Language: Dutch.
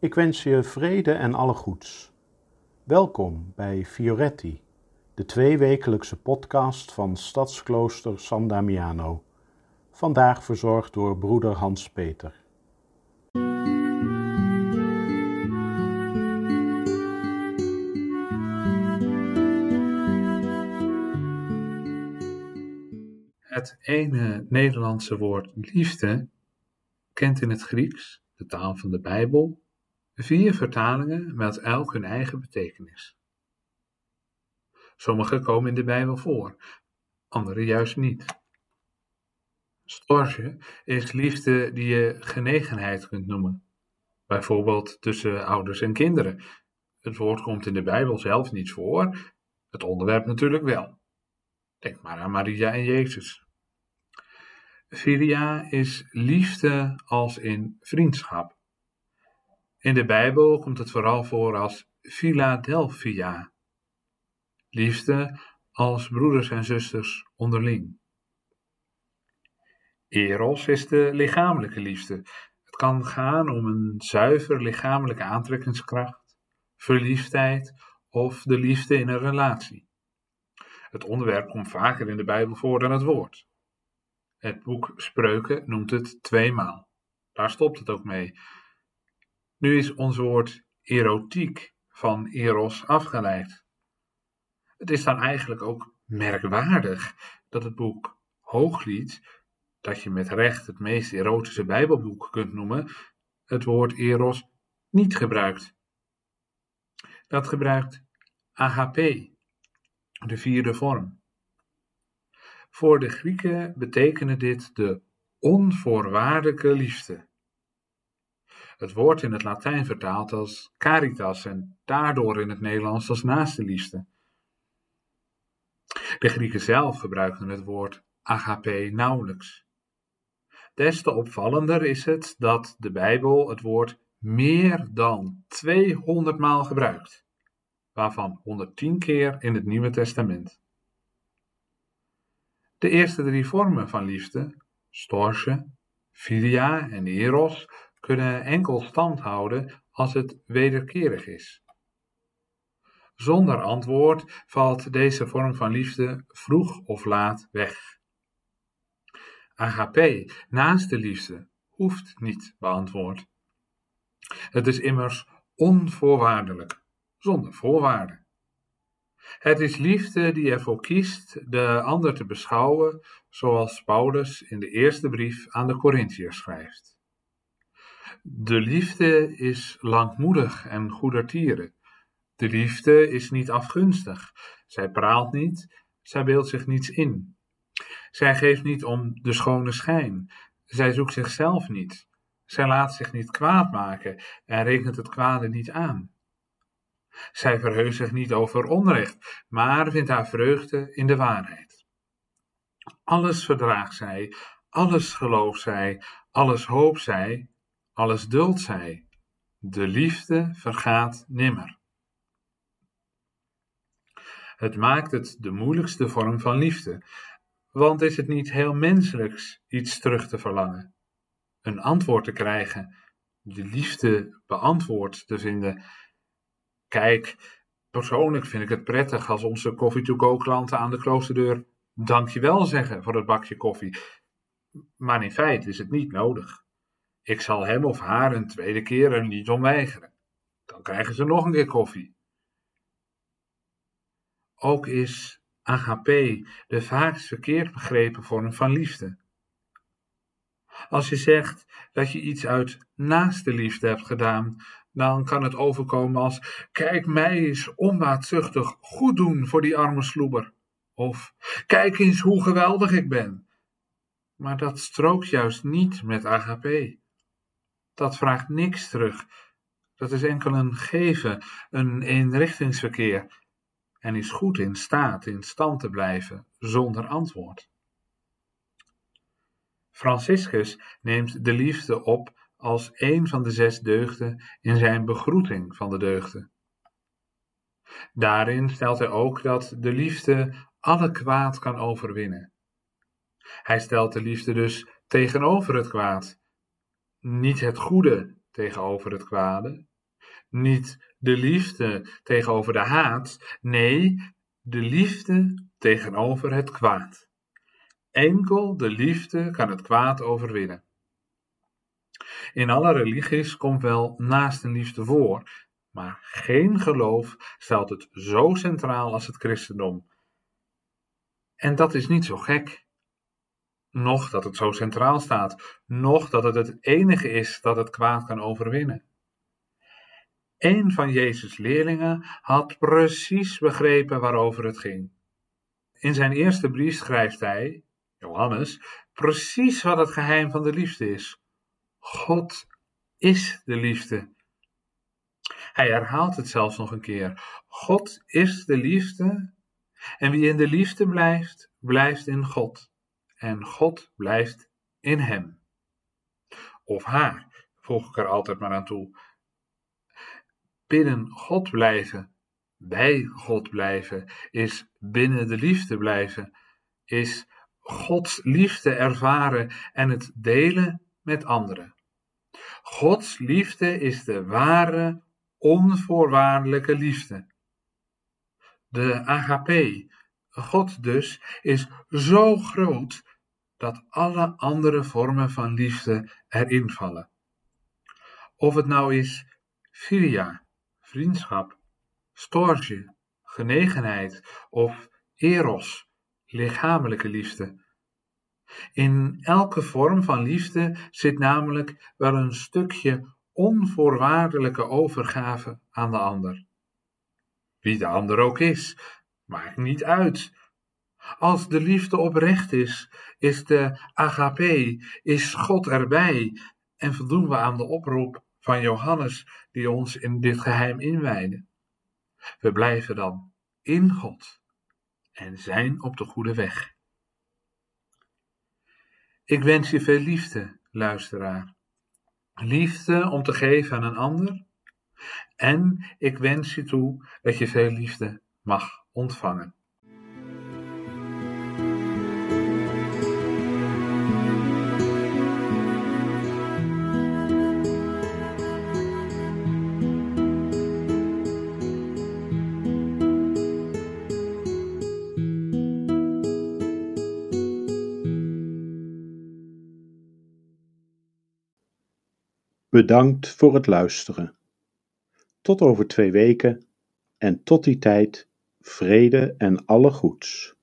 Ik wens je vrede en alle goeds. Welkom bij Fioretti, de tweewekelijkse podcast van Stadsklooster San Damiano. Vandaag verzorgd door broeder Hans Peter. Het ene Nederlandse woord liefde kent in het Grieks, de taal van de Bijbel, vier vertalingen met elk hun eigen betekenis. Sommige komen in de Bijbel voor, andere juist niet. Storge is liefde die je genegenheid kunt noemen, bijvoorbeeld tussen ouders en kinderen. Het woord komt in de Bijbel zelf niet voor, het onderwerp natuurlijk wel. Denk maar aan Maria en Jezus. Philia is liefde als in vriendschap. In de Bijbel komt het vooral voor als Philadelphia. Liefde als broeders en zusters onderling. Eros is de lichamelijke liefde. Het kan gaan om een zuiver lichamelijke aantrekkingskracht, verliefdheid of de liefde in een relatie. Het onderwerp komt vaker in de Bijbel voor dan het woord. Het boek Spreuken noemt het tweemaal. Daar stopt het ook mee. Nu is ons woord erotiek van eros afgeleid. Het is dan eigenlijk ook merkwaardig dat het boek Hooglied, dat je met recht het meest erotische Bijbelboek kunt noemen, het woord eros niet gebruikt. Dat gebruikt agape, de vierde vorm. Voor de Grieken betekende dit de onvoorwaardelijke liefde. Het woord in het Latijn vertaald als caritas en daardoor in het Nederlands als naaste liefde. De Grieken zelf gebruikten het woord agape nauwelijks. Des te opvallender is het dat de Bijbel het woord meer dan 200 maal gebruikt, waarvan 110 keer in het Nieuwe Testament. De eerste drie vormen van liefde, storge, filia en eros, kunnen enkel stand houden als het wederkerig is. Zonder antwoord valt deze vorm van liefde vroeg of laat weg. Agape, naast de liefde, hoeft niet beantwoord. Het is immers onvoorwaardelijk, zonder voorwaarden. Het is liefde die ervoor kiest de ander te beschouwen zoals Paulus in de eerste brief aan de Corinthiërs schrijft. De liefde is langmoedig en goedertieren. De liefde is niet afgunstig. Zij praalt niet, zij beeldt zich niets in. Zij geeft niet om de schone schijn. Zij zoekt zichzelf niet. Zij laat zich niet kwaad maken en rekent het kwade niet aan. Zij verheugt zich niet over onrecht, maar vindt haar vreugde in de waarheid. Alles verdraagt zij, alles gelooft zij, alles hoopt zij, alles duldt zij. De liefde vergaat nimmer. Het maakt het de moeilijkste vorm van liefde, want is het niet heel menselijks iets terug te verlangen, een antwoord te krijgen, de liefde beantwoord te vinden Kijk, persoonlijk vind ik het prettig als onze coffee-to-go klanten aan de kloosterdeur dankjewel zeggen voor het bakje koffie. Maar in feite is het niet nodig. Ik zal hem of haar een tweede keer er niet om weigeren. Dan krijgen ze nog een keer koffie. Ook is agape de vaakst verkeerd begrepen vorm van liefde. Als je zegt dat je iets uit naaste liefde hebt gedaan, dan kan het overkomen als: Kijk mij eens onbaatzuchtig goed doen voor die arme sloeber. Of kijk eens hoe geweldig ik ben. Maar dat strookt juist niet met agape. Dat vraagt niks terug. Dat is enkel een geven, een eenrichtingsverkeer. En is goed in staat in stand te blijven zonder antwoord. Franciscus neemt de liefde op als een van de zes deugden in zijn begroeting van de deugden. Daarin stelt hij ook dat de liefde alle kwaad kan overwinnen. Hij stelt de liefde dus tegenover het kwaad, niet het goede tegenover het kwade, Niet de liefde tegenover de haat, nee, de liefde tegenover het kwaad. Enkel de liefde kan het kwaad overwinnen. In alle religies komt wel naast een liefde voor, maar geen geloof stelt het zo centraal als het christendom. En dat is niet zo gek. Nog dat het zo centraal staat, nog dat het het enige is dat het kwaad kan overwinnen. Een van Jezus' leerlingen had precies begrepen waarover het ging. In zijn eerste brief schrijft hij, Johannes, precies wat het geheim van de liefde is. God is de liefde. Hij herhaalt het zelfs nog een keer. God is de liefde en wie in de liefde blijft, blijft in God en God blijft in hem. Of haar, voeg ik er altijd maar aan toe. Binnen God blijven, bij God blijven, is binnen de liefde blijven, is Gods liefde ervaren en het delen met anderen. Gods liefde is de ware, onvoorwaardelijke liefde. De agape, God dus, is zo groot dat alle andere vormen van liefde erin vallen. Of het nou is filia, vriendschap, storge, genegenheid of eros, lichamelijke liefde. In elke vorm van liefde zit namelijk wel een stukje onvoorwaardelijke overgave aan de ander. Wie de ander ook is, maakt niet uit. Als de liefde oprecht is, is de agape, is God erbij en voldoen we aan de oproep van Johannes die ons in dit geheim inwijde. We blijven dan in God en zijn op de goede weg. Ik wens je veel liefde, luisteraar. Liefde om te geven aan een ander. En ik wens je toe dat je veel liefde mag ontvangen. Bedankt voor het luisteren. Tot over twee weken en tot die tijd vrede en alle goeds.